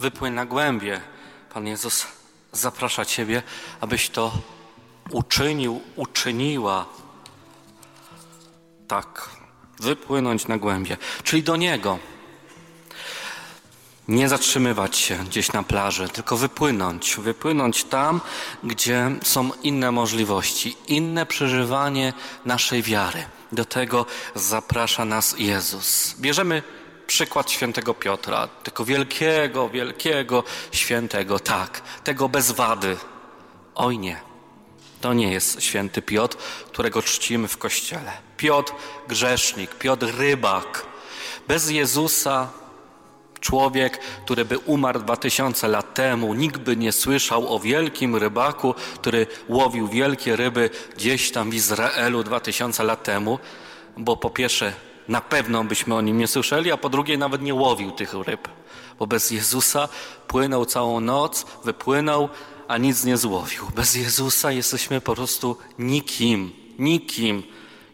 Wypłyń na głębie. Pan Jezus zaprasza Ciebie, abyś to uczynił, uczyniła. Tak, wypłynąć na głębie, czyli do Niego. Nie zatrzymywać się gdzieś na plaży, tylko wypłynąć. Wypłynąć tam, gdzie są inne możliwości, inne przeżywanie naszej wiary. Do tego zaprasza nas Jezus. Bierzemy przykład świętego Piotra, tego wielkiego, wielkiego świętego, tak, tego bez wady. Oj nie, to nie jest święty Piotr, którego czcimy w kościele. Piotr grzesznik, Piotr rybak. Bez Jezusa człowiek, który by umarł dwa tysiące lat temu, nikt by nie słyszał o wielkim rybaku, który łowił wielkie ryby gdzieś tam w Izraelu dwa tysiące lat temu, bo po pierwsze na pewno byśmy o nim nie słyszeli, a po drugie nawet nie łowił tych ryb, bo bez Jezusa płynął całą noc, wypłynął, a nic nie złowił. Bez Jezusa jesteśmy po prostu nikim, nikim.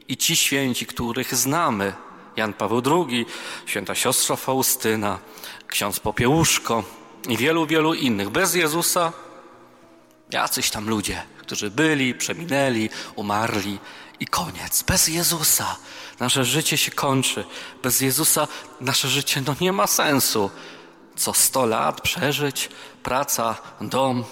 I ci święci, których znamy, Jan Paweł II, święta siostra Faustyna, ksiądz Popiełuszko i wielu, wielu innych. Bez Jezusa jacyś tam ludzie, którzy byli, przeminęli, umarli i koniec. Bez Jezusa nasze życie się kończy. Bez Jezusa nasze życie no nie ma sensu. Co sto lat przeżyć, praca, dom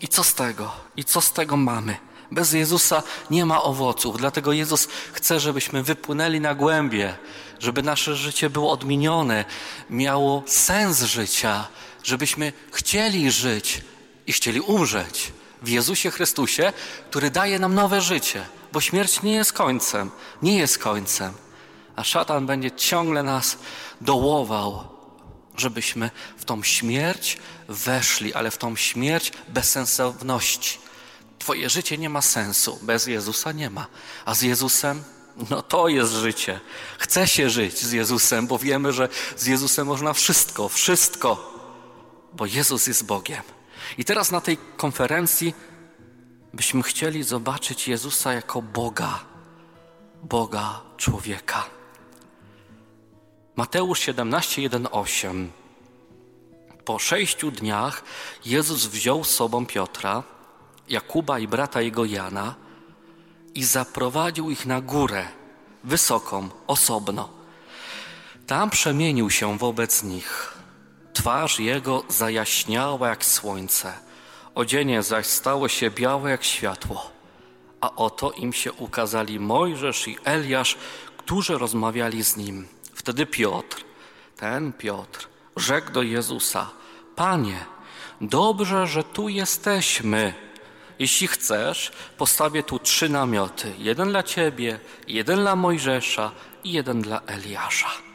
i co z tego? I co z tego mamy? Bez Jezusa nie ma owoców, dlatego Jezus chce, żebyśmy wypłynęli na głębie, żeby nasze życie było odmienione, miało sens życia, żebyśmy chcieli żyć i chcieli umrzeć w Jezusie Chrystusie, który daje nam nowe życie, bo śmierć nie jest końcem, nie jest końcem, a szatan będzie ciągle nas dołował, żebyśmy w tą śmierć weszli, ale w tą śmierć bezsensowności. Twoje życie nie ma sensu, bez Jezusa nie ma, a z Jezusem no to jest życie. Chce się żyć z Jezusem, bo wiemy, że z Jezusem można wszystko, wszystko, bo Jezus jest Bogiem. I teraz na tej konferencji byśmy chcieli zobaczyć Jezusa jako Boga, Boga człowieka. Mateusz 17, 1, 8. Po sześciu dniach Jezus wziął z sobą Piotra, Jakuba i brata jego Jana i zaprowadził ich na górę, wysoką, osobno. Tam przemienił się wobec nich. Twarz jego zajaśniała jak słońce, odzienie zaś stało się białe jak światło. A oto im się ukazali Mojżesz i Eliasz, którzy rozmawiali z nim. Wtedy Piotr, ten Piotr, rzekł do Jezusa: Panie, dobrze, że tu jesteśmy. Jeśli chcesz, postawię tu trzy namioty: jeden dla ciebie, jeden dla Mojżesza i jeden dla Eliasza.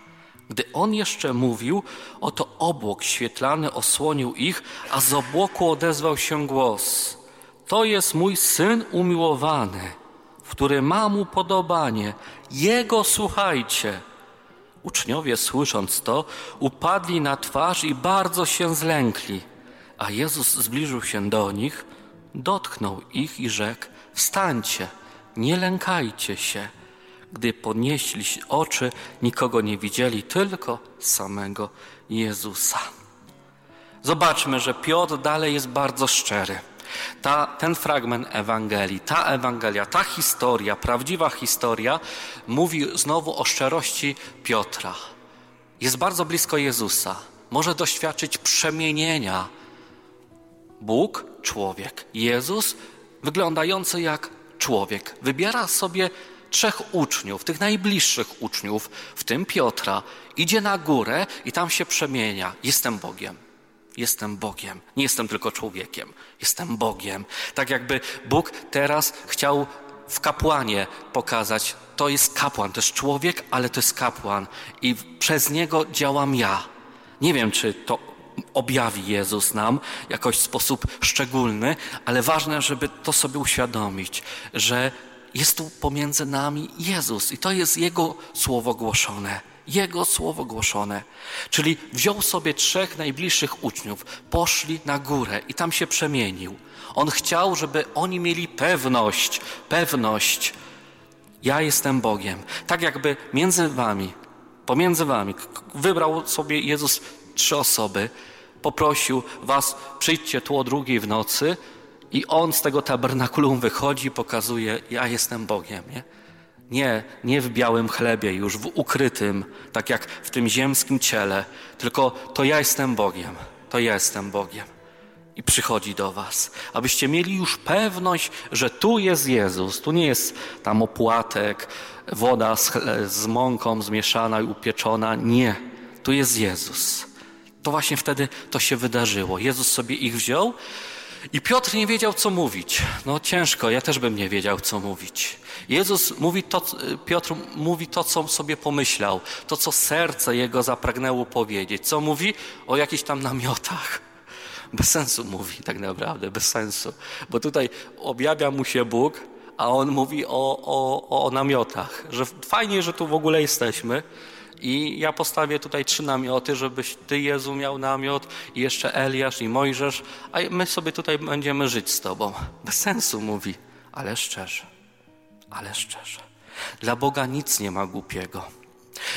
Gdy on jeszcze mówił, oto obłok świetlany osłonił ich, a z obłoku odezwał się głos: To jest mój syn umiłowany, w którym mam upodobanie. Jego słuchajcie. Uczniowie, słysząc to, upadli na twarz i bardzo się zlękli. A Jezus zbliżył się do nich, dotknął ich i rzekł: Wstańcie, nie lękajcie się. Gdy podnieśli oczy, nikogo nie widzieli, tylko samego Jezusa. Zobaczmy, że Piotr dalej jest bardzo szczery. Ta, ten fragment Ewangelii, ta Ewangelia, ta historia, prawdziwa historia, mówi znowu o szczerości Piotra. Jest bardzo blisko Jezusa. Może doświadczyć przemienienia. Bóg, człowiek. Jezus, wyglądający jak człowiek. Wybiera sobie trzech uczniów, tych najbliższych uczniów, w tym Piotra, idzie na górę i tam się przemienia. Jestem Bogiem. Jestem Bogiem. Nie jestem tylko człowiekiem. Jestem Bogiem. Tak jakby Bóg teraz chciał w kapłanie pokazać, to jest kapłan, to jest człowiek, ale to jest kapłan i przez niego działam ja. Nie wiem, czy to objawi Jezus nam jakoś w sposób szczególny, ale ważne, żeby to sobie uświadomić, że jest tu pomiędzy nami Jezus i to jest Jego słowo głoszone. Jego słowo głoszone. Czyli wziął sobie trzech najbliższych uczniów, poszli na górę i tam się przemienił. On chciał, żeby oni mieli pewność, pewność. Ja jestem Bogiem. Tak jakby między wami, pomiędzy wami, wybrał sobie Jezus trzy osoby, poprosił was, przyjdźcie tu o drugiej w nocy i on z tego tabernakulum wychodzi pokazuje, ja jestem Bogiem, nie? Nie, nie w białym chlebie, już w ukrytym, tak jak w tym ziemskim ciele, tylko to ja jestem Bogiem, to ja jestem Bogiem. I przychodzi do Was, abyście mieli już pewność, że tu jest Jezus, tu nie jest tam opłatek, woda z, z mąką zmieszana i upieczona. Nie, tu jest Jezus. To właśnie wtedy to się wydarzyło. Jezus sobie ich wziął i Piotr nie wiedział, co mówić. No ciężko, ja też bym nie wiedział, co mówić. Jezus mówi to, Piotr mówi to, co sobie pomyślał, to, co serce jego zapragnęło powiedzieć. Co mówi? O jakichś tam namiotach. Bez sensu mówi tak naprawdę, bez sensu. Bo tutaj objawia mu się Bóg, a on mówi o, o, o namiotach. Że fajnie, że tu w ogóle jesteśmy, i ja postawię tutaj trzy namioty, żebyś Ty, Jezu, miał namiot i jeszcze Eliasz i Mojżesz, a my sobie tutaj będziemy żyć z Tobą. Bez sensu mówi, ale szczerze, ale szczerze. Dla Boga nic nie ma głupiego.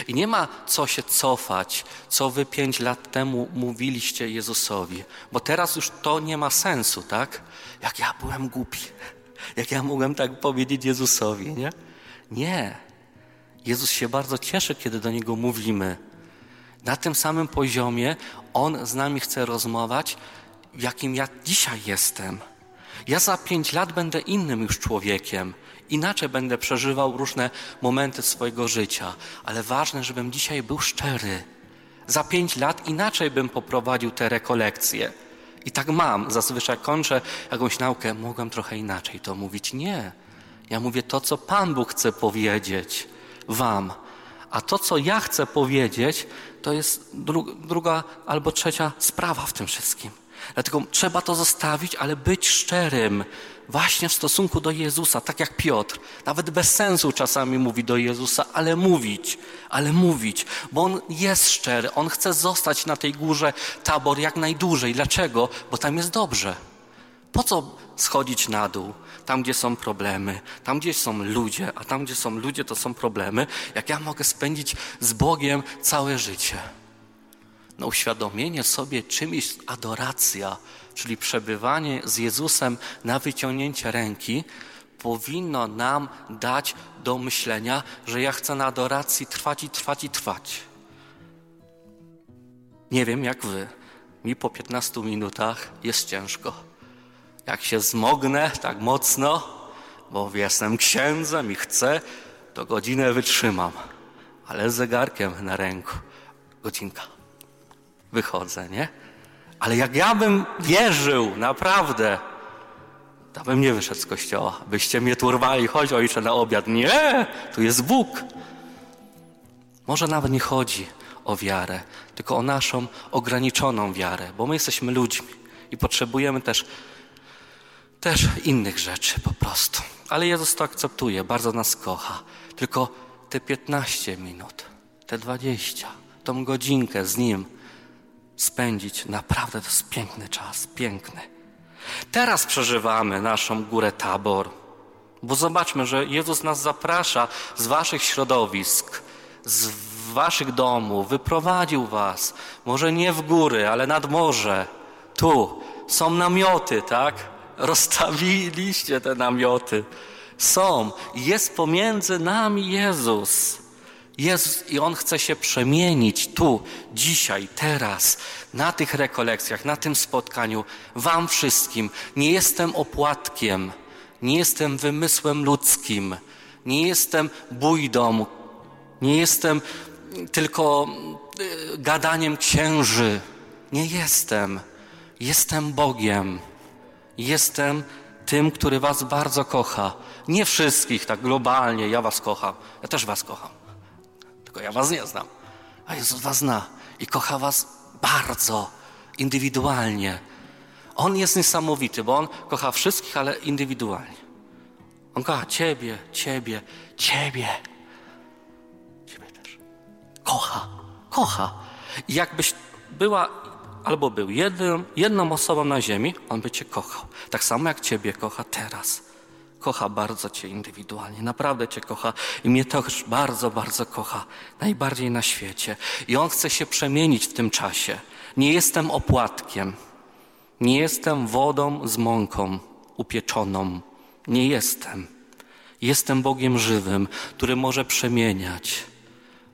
I nie ma co się cofać, co wy pięć lat temu mówiliście Jezusowi, bo teraz już to nie ma sensu, tak? Jak ja byłem głupi, jak ja mogłem tak powiedzieć Jezusowi, nie? Nie. Jezus się bardzo cieszy, kiedy do Niego mówimy. Na tym samym poziomie On z nami chce rozmawiać, jakim ja dzisiaj jestem. Ja za pięć lat będę innym już człowiekiem. Inaczej będę przeżywał różne momenty swojego życia, ale ważne, żebym dzisiaj był szczery. Za pięć lat inaczej bym poprowadził te rekolekcje. I tak mam. Zazwyczaj kończę jakąś naukę, mogłem trochę inaczej to mówić. Nie. Ja mówię to, co Pan Bóg chce powiedzieć wam. A to, co ja chcę powiedzieć, to jest dru druga albo trzecia sprawa w tym wszystkim. Dlatego trzeba to zostawić, ale być szczerym właśnie w stosunku do Jezusa, tak jak Piotr. Nawet bez sensu czasami mówi do Jezusa, ale mówić, ale mówić, bo on jest szczery, on chce zostać na tej górze tabor jak najdłużej. Dlaczego? Bo tam jest dobrze. Po co schodzić na dół? Tam gdzie są problemy, tam gdzie są ludzie, a tam gdzie są ludzie, to są problemy, jak ja mogę spędzić z Bogiem całe życie. No uświadomienie sobie, czym jest adoracja, czyli przebywanie z Jezusem na wyciągnięcie ręki, powinno nam dać do myślenia, że ja chcę na adoracji trwać i trwać i trwać. Nie wiem jak wy, mi po 15 minutach jest ciężko jak się zmognę tak mocno, bo jestem księdzem i chcę, to godzinę wytrzymam. Ale z zegarkiem na ręku, godzinka. Wychodzę, nie? Ale jak ja bym wierzył, naprawdę, to bym nie wyszedł z kościoła. Byście mnie tu rwali, chodź ojcze na obiad. Nie, tu jest Bóg. Może nawet nie chodzi o wiarę, tylko o naszą ograniczoną wiarę, bo my jesteśmy ludźmi i potrzebujemy też też innych rzeczy po prostu. Ale Jezus to akceptuje, bardzo nas kocha. Tylko te 15 minut, te 20, tą godzinkę z Nim spędzić, naprawdę to jest piękny czas, piękny. Teraz przeżywamy naszą górę Tabor, bo zobaczmy, że Jezus nas zaprasza z waszych środowisk, z waszych domów, wyprowadził was, może nie w góry, ale nad morze. Tu są namioty, tak? Rozstawiliście te namioty. Są. Jest pomiędzy nami Jezus. Jezus i On chce się przemienić tu, dzisiaj, teraz, na tych rekolekcjach, na tym spotkaniu, Wam wszystkim. Nie jestem opłatkiem, nie jestem wymysłem ludzkim, nie jestem bójdą, nie jestem tylko y, gadaniem księży. Nie jestem. Jestem Bogiem. Jestem tym, który Was bardzo kocha. Nie wszystkich, tak globalnie, ja Was kocham. Ja też Was kocham. Tylko ja Was nie znam. A Jezus Was zna i kocha Was bardzo, indywidualnie. On jest niesamowity, bo On kocha wszystkich, ale indywidualnie. On kocha Ciebie, Ciebie, Ciebie. Ciebie też. Kocha, kocha. I jakbyś była albo był jednym, jedną osobą na ziemi, On by Cię kochał. Tak samo jak Ciebie kocha teraz. Kocha bardzo Cię indywidualnie, naprawdę Cię kocha i mnie też bardzo, bardzo kocha. Najbardziej na świecie. I On chce się przemienić w tym czasie. Nie jestem opłatkiem. Nie jestem wodą z mąką upieczoną. Nie jestem. Jestem Bogiem żywym, który może przemieniać,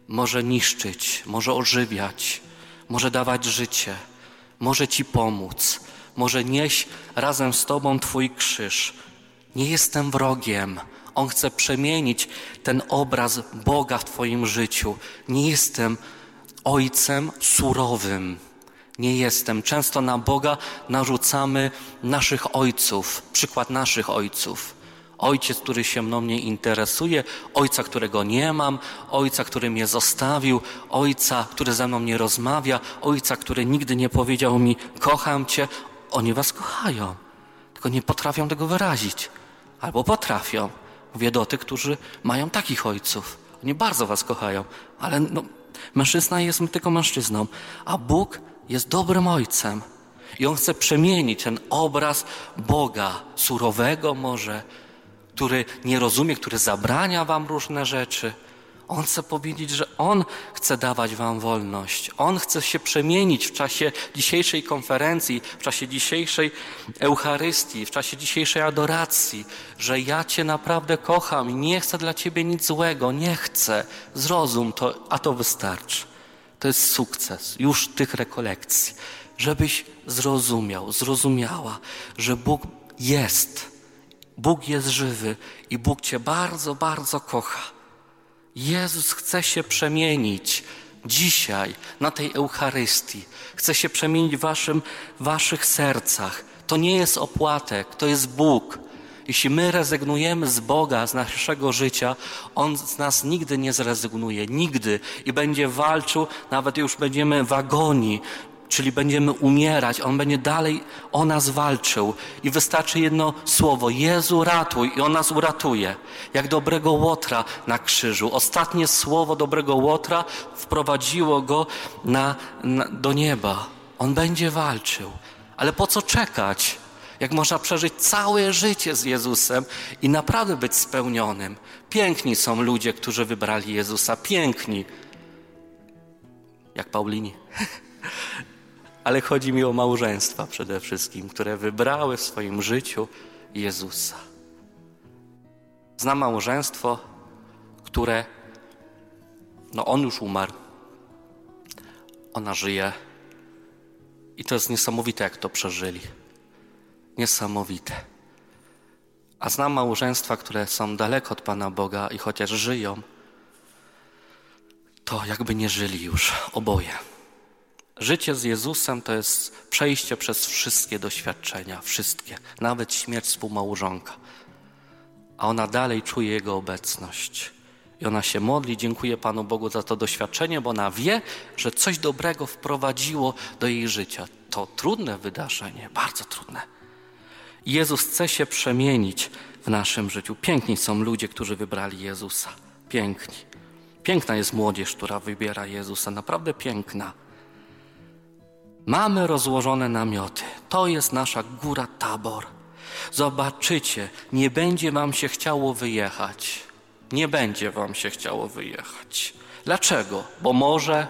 może niszczyć, może ożywiać, może dawać życie, może Ci pomóc, może nieść razem z Tobą Twój krzyż. Nie jestem wrogiem. On chce przemienić ten obraz Boga w Twoim życiu. Nie jestem ojcem surowym. Nie jestem. Często na Boga narzucamy naszych ojców, przykład naszych ojców. Ojciec, który się mną nie interesuje, ojca, którego nie mam, ojca, który mnie zostawił, ojca, który ze mną nie rozmawia, ojca, który nigdy nie powiedział mi: Kocham cię. Oni was kochają, tylko nie potrafią tego wyrazić. Albo potrafią. Mówię do tych, którzy mają takich ojców. Oni bardzo was kochają, ale no, mężczyzna jest tylko mężczyzną, a Bóg jest dobrym ojcem. I on chce przemienić ten obraz Boga, surowego może, który nie rozumie, który zabrania wam różne rzeczy. On chce powiedzieć, że On chce dawać Wam wolność. On chce się przemienić w czasie dzisiejszej konferencji, w czasie dzisiejszej Eucharystii, w czasie dzisiejszej adoracji, że ja Cię naprawdę kocham i nie chcę dla Ciebie nic złego, nie chcę. Zrozum to, a to wystarczy. To jest sukces już tych rekolekcji, żebyś zrozumiał, zrozumiała, że Bóg jest. Bóg jest żywy i Bóg Cię bardzo, bardzo kocha. Jezus chce się przemienić dzisiaj na tej Eucharystii. Chce się przemienić w waszym, waszych sercach. To nie jest opłatek, to jest Bóg. Jeśli my rezygnujemy z Boga, z naszego życia, On z nas nigdy nie zrezygnuje, nigdy i będzie walczył, nawet już będziemy w agonii, czyli będziemy umierać, On będzie dalej o nas walczył. I wystarczy jedno słowo: Jezu, ratuj, i On nas uratuje. Jak dobrego łotra na krzyżu. Ostatnie słowo dobrego łotra wprowadziło go na, na, do nieba. On będzie walczył. Ale po co czekać? Jak można przeżyć całe życie z Jezusem i naprawdę być spełnionym? Piękni są ludzie, którzy wybrali Jezusa. Piękni. Jak Paulini. ale chodzi mi o małżeństwa przede wszystkim, które wybrały w swoim życiu Jezusa. Znam małżeństwo, które, no on już umarł, ona żyje i to jest niesamowite, jak to przeżyli. Niesamowite. A znam małżeństwa, które są daleko od Pana Boga i chociaż żyją, to jakby nie żyli już oboje. Życie z Jezusem to jest przejście przez wszystkie doświadczenia, wszystkie, nawet śmierć współmałżonka. A ona dalej czuje Jego obecność. I ona się modli, dziękuję Panu Bogu za to doświadczenie, bo ona wie, że coś dobrego wprowadziło do jej życia. To trudne wydarzenie, bardzo trudne. Jezus chce się przemienić w naszym życiu. Piękni są ludzie, którzy wybrali Jezusa. Piękni. Piękna jest młodzież, która wybiera Jezusa, naprawdę piękna. Mamy rozłożone namioty. To jest nasza góra Tabor. Zobaczycie, nie będzie wam się chciało wyjechać. Nie będzie wam się chciało wyjechać. Dlaczego? Bo może,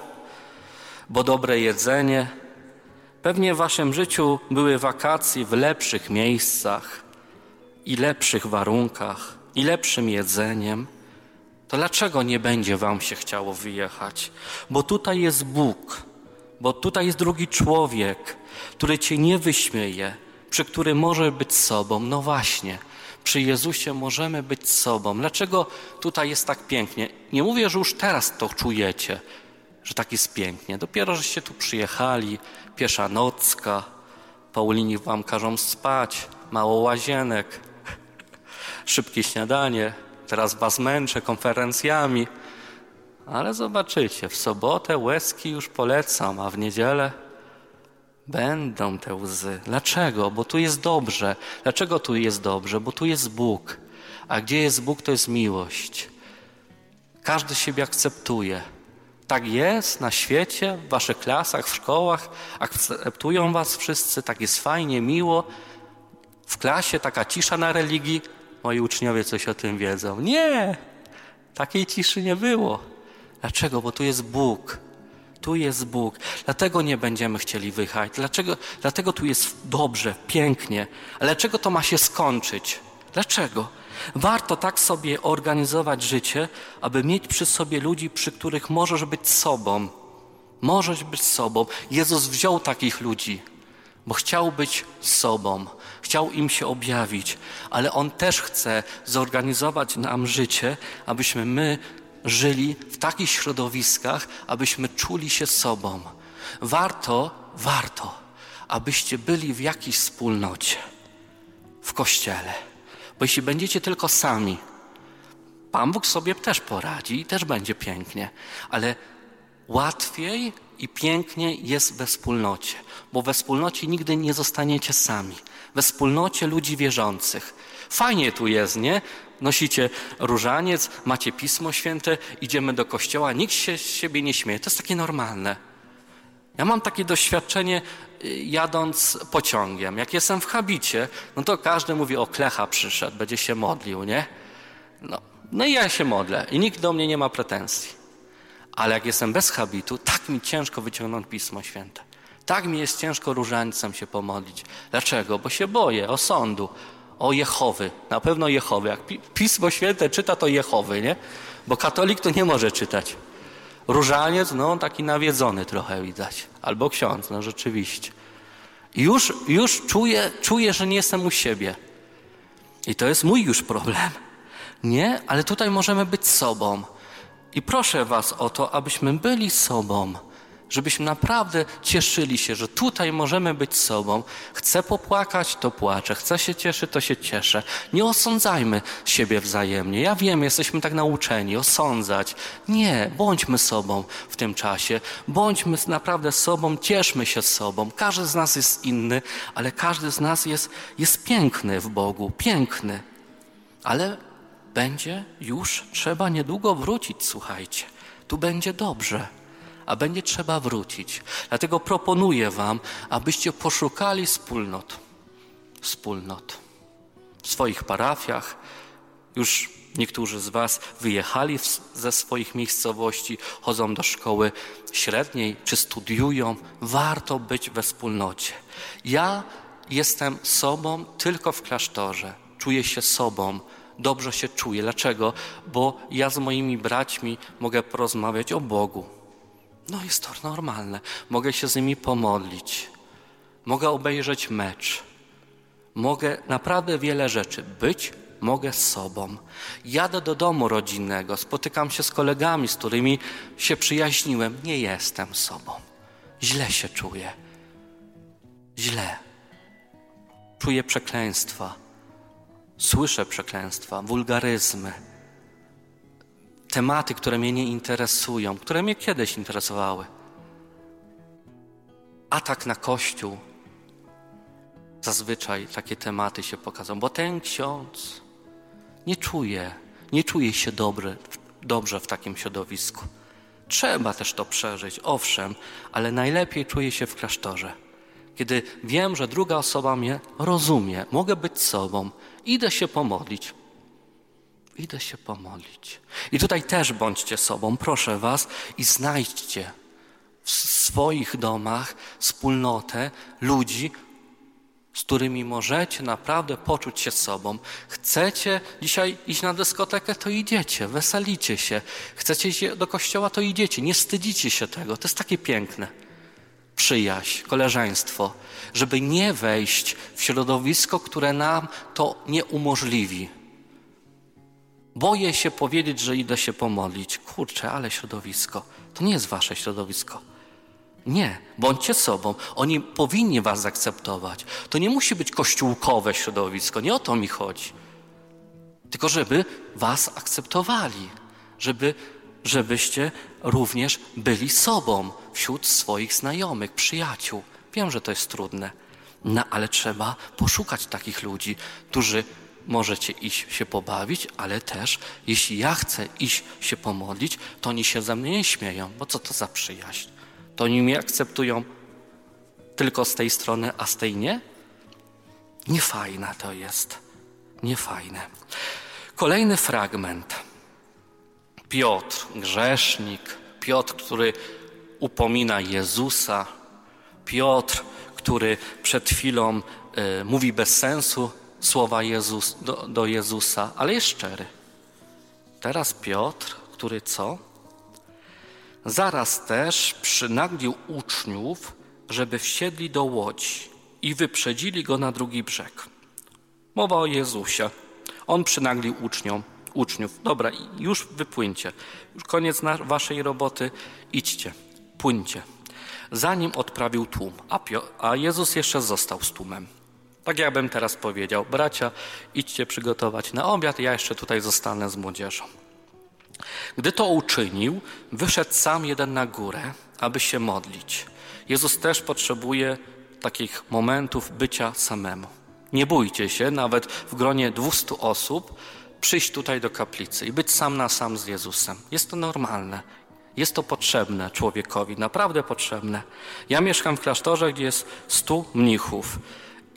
bo dobre jedzenie. Pewnie w waszym życiu były wakacje w lepszych miejscach i lepszych warunkach i lepszym jedzeniem. To dlaczego nie będzie wam się chciało wyjechać? Bo tutaj jest Bóg bo tutaj jest drugi człowiek, który cię nie wyśmieje, przy którym może być sobą. No właśnie, przy Jezusie możemy być sobą. Dlaczego tutaj jest tak pięknie? Nie mówię, że już teraz to czujecie, że tak jest pięknie. Dopiero, żeście tu przyjechali, piesza nocka, Paulini wam każą spać, mało łazienek, szybkie śniadanie, teraz was męczę konferencjami. Ale zobaczycie, w sobotę łezki już polecam, a w niedzielę będą te łzy. Dlaczego? Bo tu jest dobrze. Dlaczego tu jest dobrze? Bo tu jest Bóg. A gdzie jest Bóg, to jest miłość. Każdy siebie akceptuje. Tak jest na świecie, w waszych klasach, w szkołach. Akceptują was wszyscy, tak jest fajnie, miło. W klasie taka cisza na religii. Moi uczniowie coś o tym wiedzą. Nie! Takiej ciszy nie było. Dlaczego? Bo tu jest Bóg. Tu jest Bóg. Dlatego nie będziemy chcieli wyjechać. Dlaczego? Dlatego tu jest dobrze, pięknie. Ale dlaczego to ma się skończyć? Dlaczego? Warto tak sobie organizować życie, aby mieć przy sobie ludzi, przy których możesz być sobą. Możesz być sobą. Jezus wziął takich ludzi, bo chciał być sobą, chciał im się objawić, ale On też chce zorganizować nam życie, abyśmy my żyli w takich środowiskach, abyśmy czuli się sobą. Warto, warto, abyście byli w jakiejś wspólnocie, w kościele. Bo jeśli będziecie tylko sami, Pan Bóg sobie też poradzi i też będzie pięknie, ale łatwiej i pięknie jest we wspólnocie, bo we wspólnocie nigdy nie zostaniecie sami. We wspólnocie ludzi wierzących. Fajnie tu jest, nie? Nosicie różaniec, macie Pismo Święte, idziemy do kościoła, nikt się z siebie nie śmieje. To jest takie normalne. Ja mam takie doświadczenie y, jadąc pociągiem. Jak jestem w habicie, no to każdy mówi, o klecha przyszedł, będzie się modlił, nie? No, no i ja się modlę i nikt do mnie nie ma pretensji. Ale jak jestem bez habitu, tak mi ciężko wyciągnąć Pismo Święte. Tak mi jest ciężko różańcem się pomodlić. Dlaczego? Bo się boję osądu, o Jehowy. Na pewno Jehowy. Jak Pismo Święte czyta, to Jehowy, nie? Bo katolik to nie może czytać. Różaniec, no taki nawiedzony trochę widać. Albo ksiądz, no rzeczywiście. Już, już czuję, czuję, że nie jestem u siebie. I to jest mój już problem. Nie, ale tutaj możemy być sobą. I proszę Was o to, abyśmy byli sobą żebyśmy naprawdę cieszyli się, że tutaj możemy być sobą. Chcę popłakać, to płaczę. Chcę się cieszyć, to się cieszę. Nie osądzajmy siebie wzajemnie. Ja wiem, jesteśmy tak nauczeni, osądzać. Nie, bądźmy sobą w tym czasie. Bądźmy naprawdę sobą, cieszmy się sobą. Każdy z nas jest inny, ale każdy z nas jest, jest piękny w Bogu, piękny. Ale będzie już trzeba niedługo wrócić, słuchajcie. Tu będzie dobrze a będzie trzeba wrócić. Dlatego proponuję Wam, abyście poszukali wspólnot. Wspólnot. W swoich parafiach. Już niektórzy z Was wyjechali ze swoich miejscowości, chodzą do szkoły średniej czy studiują. Warto być we wspólnocie. Ja jestem sobą tylko w klasztorze. Czuję się sobą dobrze się czuję. Dlaczego? Bo ja z moimi braćmi mogę porozmawiać o Bogu. No jest to normalne. Mogę się z nimi pomodlić. Mogę obejrzeć mecz. Mogę naprawdę wiele rzeczy. Być mogę z sobą. Jadę do domu rodzinnego, spotykam się z kolegami, z którymi się przyjaźniłem. Nie jestem sobą. Źle się czuję. Źle. Czuję przekleństwa. Słyszę przekleństwa, wulgaryzmy tematy, które mnie nie interesują, które mnie kiedyś interesowały. Atak na Kościół. Zazwyczaj takie tematy się pokazują, bo ten ksiądz nie czuje, nie czuje się dobry, dobrze w takim środowisku. Trzeba też to przeżyć, owszem, ale najlepiej czuję się w klasztorze. Kiedy wiem, że druga osoba mnie rozumie, mogę być sobą, idę się pomodlić, Idę się pomodlić. I tutaj też bądźcie sobą, proszę Was, i znajdźcie w swoich domach wspólnotę ludzi, z którymi możecie naprawdę poczuć się sobą. Chcecie dzisiaj iść na dyskotekę, to idziecie, weselicie się. Chcecie iść do kościoła, to idziecie. Nie wstydzicie się tego. To jest takie piękne. Przyjaźń, koleżeństwo, żeby nie wejść w środowisko, które nam to nie umożliwi. Boję się powiedzieć, że idę się pomodlić. Kurczę, ale środowisko. To nie jest wasze środowisko. Nie, bądźcie sobą. Oni powinni was zaakceptować. To nie musi być kościółkowe środowisko, nie o to mi chodzi. Tylko żeby was akceptowali, żeby, żebyście również byli sobą wśród swoich znajomych, przyjaciół. Wiem, że to jest trudne, no ale trzeba poszukać takich ludzi, którzy możecie iść się pobawić, ale też jeśli ja chcę iść się pomodlić, to oni się ze mnie nie śmieją, bo co to za przyjaźń? To oni mnie akceptują tylko z tej strony, a z tej nie? Niefajne to jest. Niefajne. Kolejny fragment. Piotr, grzesznik, Piotr, który upomina Jezusa, Piotr, który przed chwilą y, mówi bez sensu słowa Jezus, do, do Jezusa, ale jest szczery. Teraz Piotr, który co? Zaraz też przynaglił uczniów, żeby wsiedli do łodzi i wyprzedzili go na drugi brzeg. Mowa o Jezusie. On przynaglił uczniom, uczniów. Dobra, już wypłyńcie. Już koniec waszej roboty. Idźcie, płyńcie. Zanim odprawił tłum, a, a Jezus jeszcze został z tłumem. Tak jakbym teraz powiedział, bracia, idźcie przygotować na obiad, ja jeszcze tutaj zostanę z młodzieżą. Gdy to uczynił, wyszedł sam jeden na górę, aby się modlić. Jezus też potrzebuje takich momentów bycia samemu. Nie bójcie się, nawet w gronie 200 osób, przyjść tutaj do kaplicy i być sam na sam z Jezusem. Jest to normalne. Jest to potrzebne człowiekowi, naprawdę potrzebne. Ja mieszkam w klasztorze, gdzie jest 100 mnichów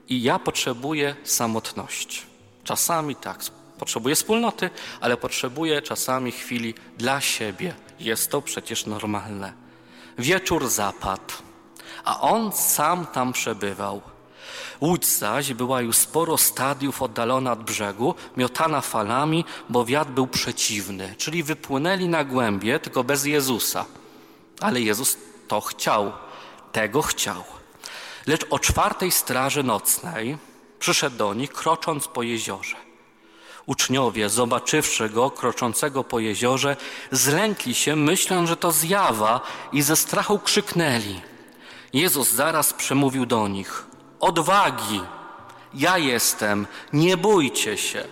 i ja potrzebuję samotności. Czasami tak, potrzebuję wspólnoty, ale potrzebuję czasami chwili dla siebie. Jest to przecież normalne. Wieczór zapadł, a on sam tam przebywał. Łódź zaś była już sporo stadiów oddalona od brzegu, miotana falami, bo wiatr był przeciwny. Czyli wypłynęli na głębie, tylko bez Jezusa. Ale Jezus to chciał, tego chciał. Lecz o czwartej straży nocnej przyszedł do nich, krocząc po jeziorze. Uczniowie, zobaczywszy go kroczącego po jeziorze, zlękli się, myśląc, że to zjawa i ze strachu krzyknęli. Jezus zaraz przemówił do nich: Odwagi, ja jestem, nie bójcie się.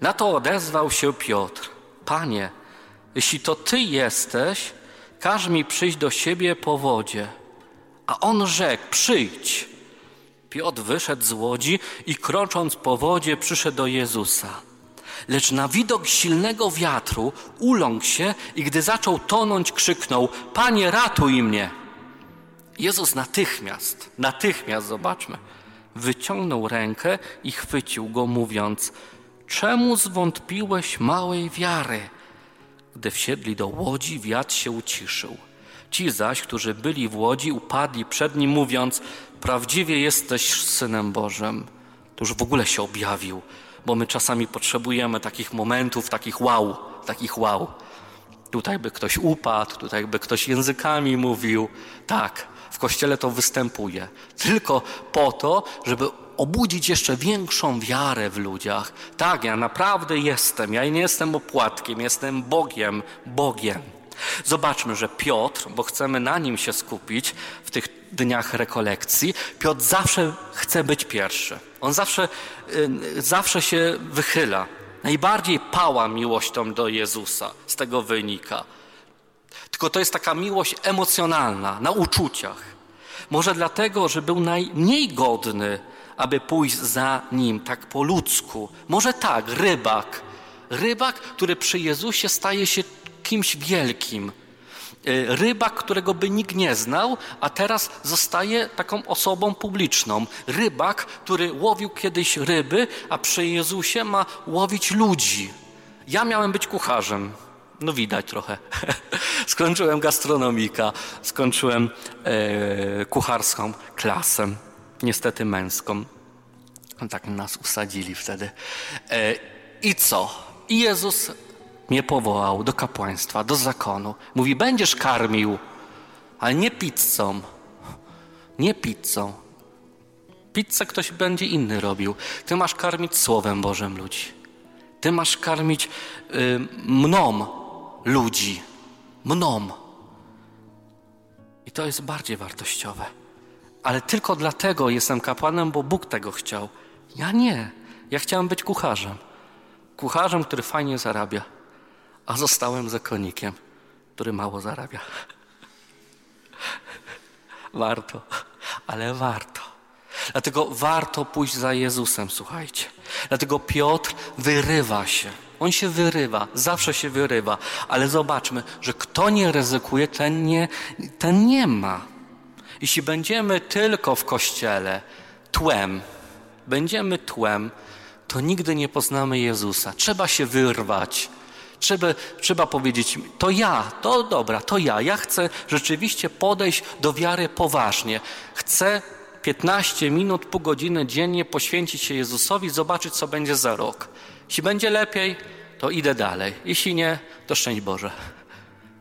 Na to odezwał się Piotr: Panie, jeśli to ty jesteś, każ mi przyjść do siebie po wodzie. A on rzekł: Przyjdź. Piotr wyszedł z łodzi i krocząc po wodzie przyszedł do Jezusa. Lecz na widok silnego wiatru uląkł się i gdy zaczął tonąć, krzyknął: Panie, ratuj mnie! Jezus natychmiast, natychmiast, zobaczmy, wyciągnął rękę i chwycił go, mówiąc: Czemu zwątpiłeś małej wiary? Gdy wsiedli do łodzi, wiatr się uciszył. Ci zaś, którzy byli w łodzi, upadli przed nim, mówiąc: Prawdziwie jesteś synem Bożym. To już w ogóle się objawił, bo my czasami potrzebujemy takich momentów, takich wow, takich wow. Tutaj by ktoś upadł, tutaj by ktoś językami mówił. Tak, w kościele to występuje. Tylko po to, żeby obudzić jeszcze większą wiarę w ludziach. Tak, ja naprawdę jestem. Ja nie jestem opłatkiem, jestem Bogiem, Bogiem. Zobaczmy, że Piotr, bo chcemy na nim się skupić w tych dniach rekolekcji, Piotr zawsze chce być pierwszy. On zawsze, y, zawsze się wychyla. Najbardziej pała miłością do Jezusa. Z tego wynika. Tylko to jest taka miłość emocjonalna, na uczuciach. Może dlatego, że był najmniej godny, aby pójść za nim tak po ludzku. Może tak, rybak. Rybak, który przy Jezusie staje się kimś wielkim. E, rybak, którego by nikt nie znał, a teraz zostaje taką osobą publiczną. Rybak, który łowił kiedyś ryby, a przy Jezusie ma łowić ludzi. Ja miałem być kucharzem. No widać trochę. skończyłem gastronomika, skończyłem e, kucharską klasę, niestety męską. Tak nas usadzili wtedy. E, I co? I Jezus mnie powołał do kapłaństwa, do zakonu. Mówi, będziesz karmił, ale nie pizzą. Nie pizzą. Pizzę ktoś będzie inny robił. Ty masz karmić Słowem Bożym ludzi. Ty masz karmić y, mną ludzi. Mną. I to jest bardziej wartościowe. Ale tylko dlatego jestem kapłanem, bo Bóg tego chciał. Ja nie. Ja chciałem być kucharzem. Kucharzem, który fajnie zarabia a zostałem zakonnikiem, który mało zarabia. Warto, ale warto. Dlatego warto pójść za Jezusem, słuchajcie. Dlatego Piotr wyrywa się. On się wyrywa, zawsze się wyrywa, ale zobaczmy, że kto nie ryzykuje, ten nie, ten nie ma. Jeśli będziemy tylko w kościele tłem, będziemy tłem, to nigdy nie poznamy Jezusa. Trzeba się wyrwać. Trzeba, trzeba powiedzieć, to ja, to dobra, to ja. Ja chcę rzeczywiście podejść do wiary poważnie. Chcę 15 minut, pół godziny dziennie poświęcić się Jezusowi, zobaczyć, co będzie za rok. Jeśli będzie lepiej, to idę dalej. Jeśli nie, to szczęść Boże.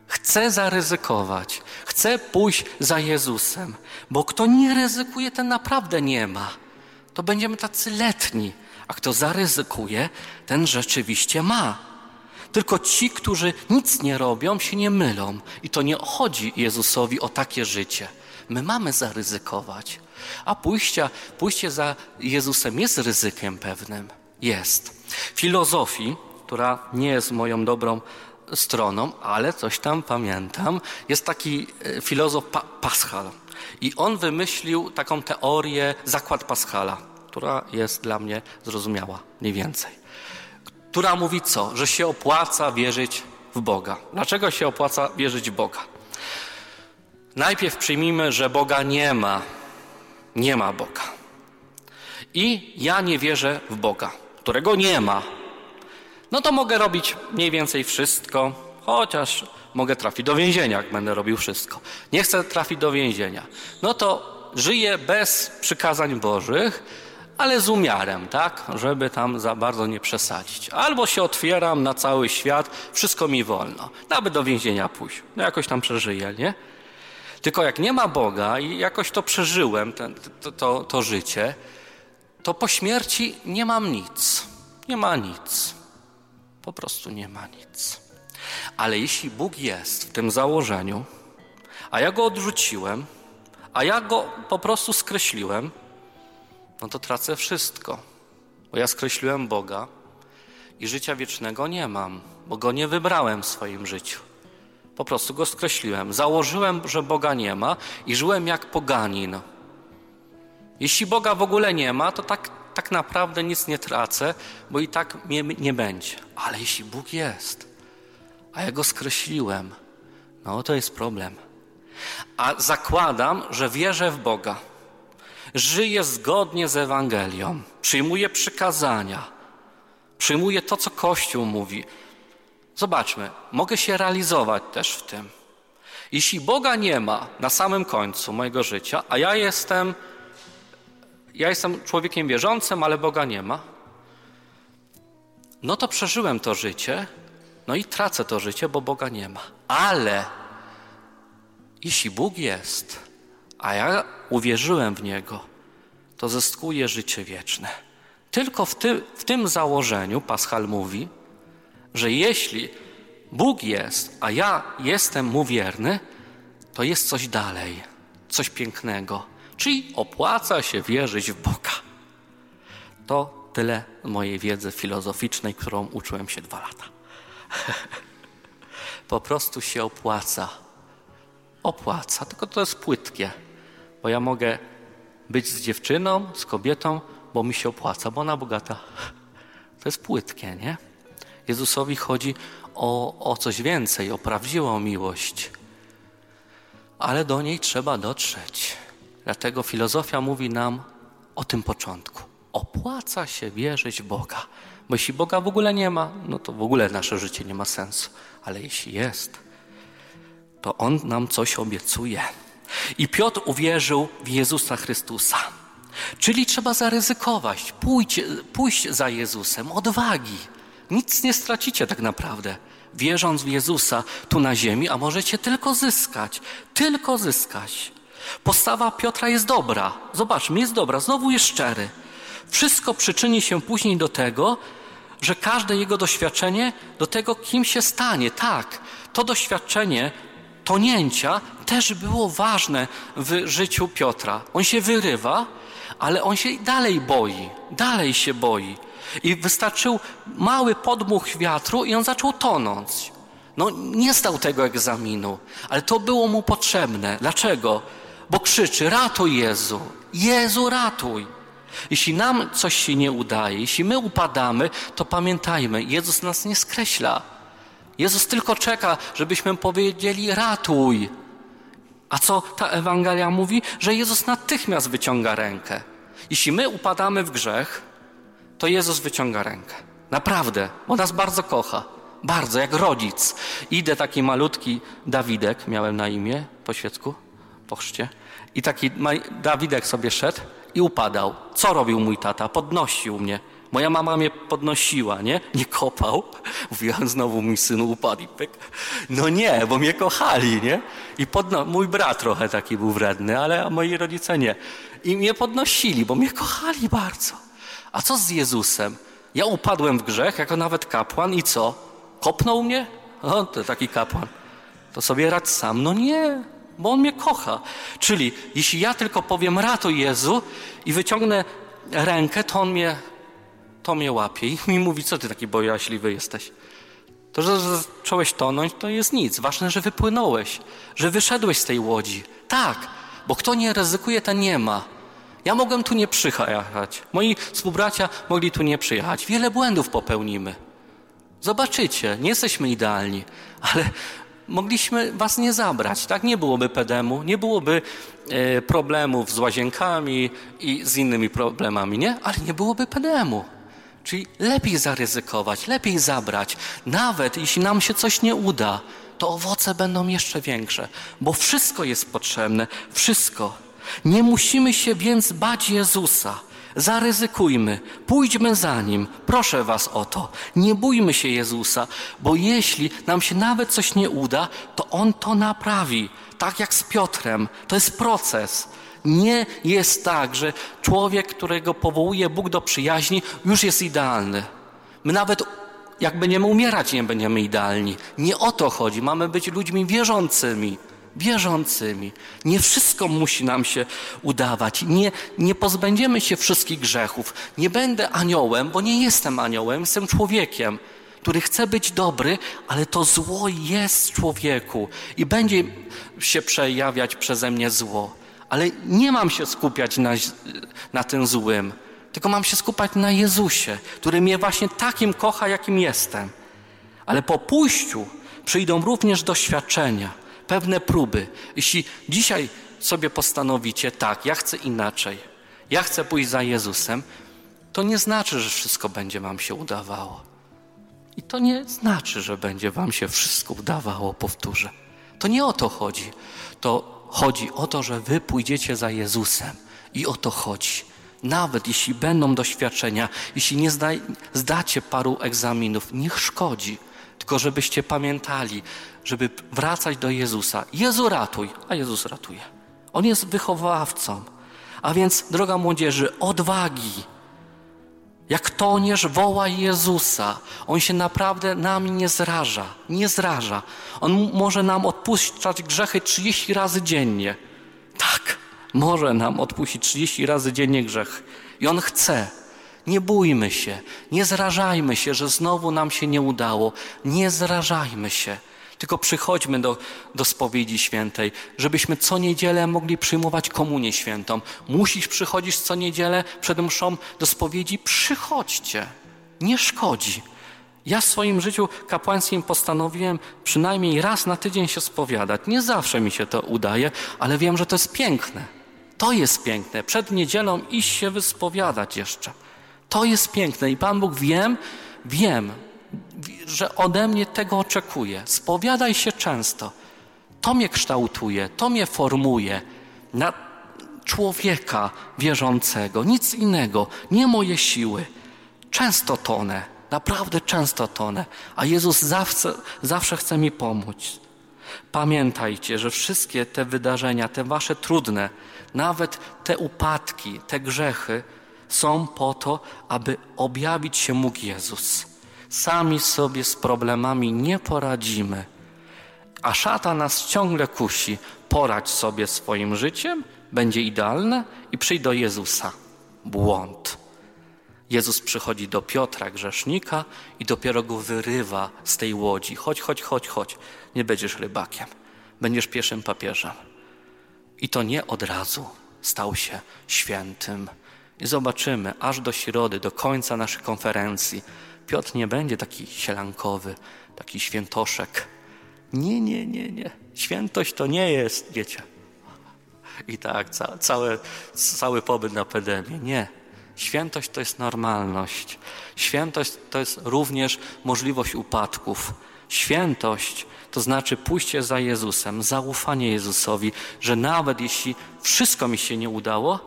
Chcę zaryzykować, chcę pójść za Jezusem, bo kto nie ryzykuje, ten naprawdę nie ma. To będziemy tacy letni, a kto zaryzykuje, ten rzeczywiście ma. Tylko ci, którzy nic nie robią, się nie mylą. I to nie chodzi Jezusowi o takie życie. My mamy zaryzykować. A pójście, pójście za Jezusem jest ryzykiem pewnym. Jest. Filozofii, która nie jest moją dobrą stroną, ale coś tam pamiętam, jest taki e, filozof pa Paschal. I on wymyślił taką teorię zakład Paschala, która jest dla mnie zrozumiała mniej więcej. Która mówi co? Że się opłaca wierzyć w Boga. Dlaczego się opłaca wierzyć w Boga? Najpierw przyjmijmy, że Boga nie ma. Nie ma Boga. I ja nie wierzę w Boga, którego nie ma. No to mogę robić mniej więcej wszystko, chociaż mogę trafić do więzienia, jak będę robił wszystko. Nie chcę trafić do więzienia. No to żyję bez przykazań Bożych, ale z umiarem, tak, żeby tam za bardzo nie przesadzić. Albo się otwieram na cały świat, wszystko mi wolno, nawet do więzienia pójść. No jakoś tam przeżyję, nie? Tylko jak nie ma Boga i jakoś to przeżyłem, ten, to, to, to życie, to po śmierci nie mam nic. Nie ma nic. Po prostu nie ma nic. Ale jeśli Bóg jest w tym założeniu, a ja go odrzuciłem, a ja go po prostu skreśliłem, no to tracę wszystko. Bo ja skreśliłem Boga i życia wiecznego nie mam, bo go nie wybrałem w swoim życiu. Po prostu go skreśliłem. Założyłem, że Boga nie ma i żyłem jak poganin. Jeśli Boga w ogóle nie ma, to tak, tak naprawdę nic nie tracę, bo i tak mnie nie będzie. Ale jeśli Bóg jest, a ja go skreśliłem, no to jest problem. A zakładam, że wierzę w Boga. Żyję zgodnie z Ewangelią, przyjmuję przykazania, przyjmuję to, co Kościół mówi. Zobaczmy, mogę się realizować też w tym. Jeśli Boga nie ma na samym końcu mojego życia, a ja jestem, ja jestem człowiekiem wierzącym, ale Boga nie ma, no to przeżyłem to życie, no i tracę to życie, bo Boga nie ma. Ale jeśli Bóg jest, a ja uwierzyłem w Niego, to zyskuję życie wieczne. Tylko w, ty, w tym założeniu Paschal mówi, że jeśli Bóg jest, a ja jestem mu wierny, to jest coś dalej, coś pięknego. Czyli opłaca się wierzyć w Boga. To tyle mojej wiedzy filozoficznej, którą uczyłem się dwa lata. po prostu się opłaca. Opłaca, tylko to jest płytkie, bo ja mogę być z dziewczyną, z kobietą, bo mi się opłaca, bo ona bogata. To jest płytkie, nie? Jezusowi chodzi o, o coś więcej, o prawdziwą miłość. Ale do niej trzeba dotrzeć. Dlatego filozofia mówi nam o tym początku. Opłaca się wierzyć w Boga. Bo jeśli Boga w ogóle nie ma, no to w ogóle nasze życie nie ma sensu. Ale jeśli jest, to On nam coś obiecuje. I Piotr uwierzył w Jezusa Chrystusa. Czyli trzeba zaryzykować, pójść, pójść za Jezusem, odwagi. Nic nie stracicie tak naprawdę, wierząc w Jezusa tu na ziemi, a możecie tylko zyskać, tylko zyskać. Postawa Piotra jest dobra. Zobaczmy, jest dobra, znowu jest szczery. Wszystko przyczyni się później do tego, że każde jego doświadczenie do tego, kim się stanie. Tak, to doświadczenie tonięcia też było ważne w życiu Piotra. On się wyrywa, ale on się dalej boi, dalej się boi. I wystarczył mały podmuch wiatru i on zaczął tonąć. No nie stał tego egzaminu, ale to było mu potrzebne. Dlaczego? Bo krzyczy, ratuj Jezu, Jezu ratuj. Jeśli nam coś się nie udaje, jeśli my upadamy, to pamiętajmy, Jezus nas nie skreśla. Jezus tylko czeka, żebyśmy powiedzieli ratuj. A co ta Ewangelia mówi? Że Jezus natychmiast wyciąga rękę. Jeśli my upadamy w grzech, to Jezus wyciąga rękę. Naprawdę, bo nas bardzo kocha. Bardzo, jak rodzic. Idę taki malutki Dawidek, miałem na imię po świecku, po chrzcie. I taki Dawidek sobie szedł i upadał. Co robił mój tata? Podnosił mnie. Moja mama mnie podnosiła, nie? Nie kopał. Mówiłam, znowu mój syn upadł i pyk. No nie, bo mnie kochali, nie? I podno- mój brat trochę taki był wredny, ale moi rodzice nie. I mnie podnosili, bo mnie kochali bardzo. A co z Jezusem? Ja upadłem w grzech, jako nawet kapłan i co? Kopnął mnie? O, to taki kapłan. To sobie radź sam. No nie, bo on mnie kocha. Czyli jeśli ja tylko powiem ratuj Jezu i wyciągnę rękę, to on mnie, to mnie łapie i mi mówi, co ty taki bojaźliwy jesteś. To, że zacząłeś tonąć, to jest nic. Ważne, że wypłynąłeś, że wyszedłeś z tej łodzi. Tak, bo kto nie ryzykuje, ten nie ma. Ja mogłem tu nie przyjechać. Moi współbracia mogli tu nie przyjechać. Wiele błędów popełnimy. Zobaczycie, nie jesteśmy idealni, ale mogliśmy was nie zabrać, tak? Nie byłoby pedemu, nie byłoby e, problemów z łazienkami i z innymi problemami, nie? Ale nie byłoby pedemu. Czyli lepiej zaryzykować, lepiej zabrać. Nawet jeśli nam się coś nie uda, to owoce będą jeszcze większe, bo wszystko jest potrzebne, wszystko. Nie musimy się więc bać Jezusa. Zaryzykujmy, pójdźmy za Nim. Proszę Was o to. Nie bójmy się Jezusa, bo jeśli nam się nawet coś nie uda, to On to naprawi. Tak jak z Piotrem. To jest proces. Nie jest tak, że człowiek, którego powołuje Bóg do przyjaźni, już jest idealny. My nawet jak będziemy umierać, nie będziemy idealni. Nie o to chodzi. Mamy być ludźmi wierzącymi wierzącymi. Nie wszystko musi nam się udawać. Nie, nie pozbędziemy się wszystkich grzechów. Nie będę aniołem, bo nie jestem aniołem, jestem człowiekiem, który chce być dobry, ale to zło jest w człowieku i będzie się przejawiać przeze mnie zło. Ale nie mam się skupiać na, na tym złym, tylko mam się skupiać na Jezusie, który mnie właśnie takim kocha, jakim jestem. Ale po pójściu przyjdą również doświadczenia pewne próby. Jeśli dzisiaj sobie postanowicie, tak, ja chcę inaczej, ja chcę pójść za Jezusem, to nie znaczy, że wszystko będzie Wam się udawało. I to nie znaczy, że będzie Wam się wszystko udawało, powtórzę. To nie o to chodzi. To chodzi o to, że Wy pójdziecie za Jezusem. I o to chodzi. Nawet jeśli będą doświadczenia, jeśli nie zda, zdacie paru egzaminów, niech szkodzi. Tylko żebyście pamiętali, żeby wracać do Jezusa. Jezu ratuj, a Jezus ratuje. On jest wychowawcą. A więc, droga młodzieży, odwagi. Jak toniesz, wołaj Jezusa. On się naprawdę nami nie zraża. Nie zraża. On może nam odpuszczać grzechy 30 razy dziennie. Tak, może nam odpuścić 30 razy dziennie grzech. I On chce. Nie bójmy się, nie zrażajmy się, że znowu nam się nie udało. Nie zrażajmy się. Tylko przychodźmy do, do spowiedzi świętej, żebyśmy co niedzielę mogli przyjmować komunię świętą. Musisz przychodzić co niedzielę przed mszą do spowiedzi? Przychodźcie. Nie szkodzi. Ja w swoim życiu kapłańskim postanowiłem przynajmniej raz na tydzień się spowiadać. Nie zawsze mi się to udaje, ale wiem, że to jest piękne. To jest piękne. Przed niedzielą iść się wyspowiadać jeszcze. To jest piękne i Pan Bóg wiem, wiem, że ode mnie tego oczekuje. Spowiadaj się często. To mnie kształtuje, to mnie formuje na człowieka wierzącego, nic innego, nie moje siły. Często tonę, naprawdę często tonę, a Jezus zawsze, zawsze chce mi pomóc. Pamiętajcie, że wszystkie te wydarzenia, te wasze trudne, nawet te upadki, te grzechy są po to, aby objawić się mógł Jezus. Sami sobie z problemami nie poradzimy. A szata nas ciągle kusi. Poradź sobie swoim życiem, będzie idealne i przyjdź do Jezusa. Błąd. Jezus przychodzi do Piotra, grzesznika, i dopiero go wyrywa z tej łodzi. Chodź, chodź, chodź, chodź. Nie będziesz rybakiem. Będziesz pierwszym papieżem. I to nie od razu stał się świętym. I zobaczymy, aż do środy, do końca naszej konferencji, Piotr nie będzie taki sielankowy, taki świętoszek. Nie, nie, nie, nie. Świętość to nie jest, wiecie. I tak, ca, całe, cały pobyt na pedemie. Nie. Świętość to jest normalność. Świętość to jest również możliwość upadków. Świętość to znaczy pójście za Jezusem, zaufanie Jezusowi, że nawet jeśli wszystko mi się nie udało,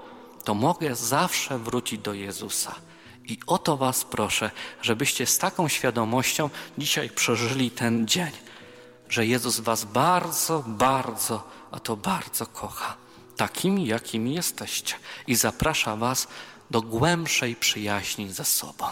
to mogę zawsze wrócić do Jezusa. I o to Was proszę, żebyście z taką świadomością dzisiaj przeżyli ten dzień, że Jezus Was bardzo, bardzo, a to bardzo kocha, takimi, jakimi jesteście, i zaprasza Was do głębszej przyjaźni ze sobą.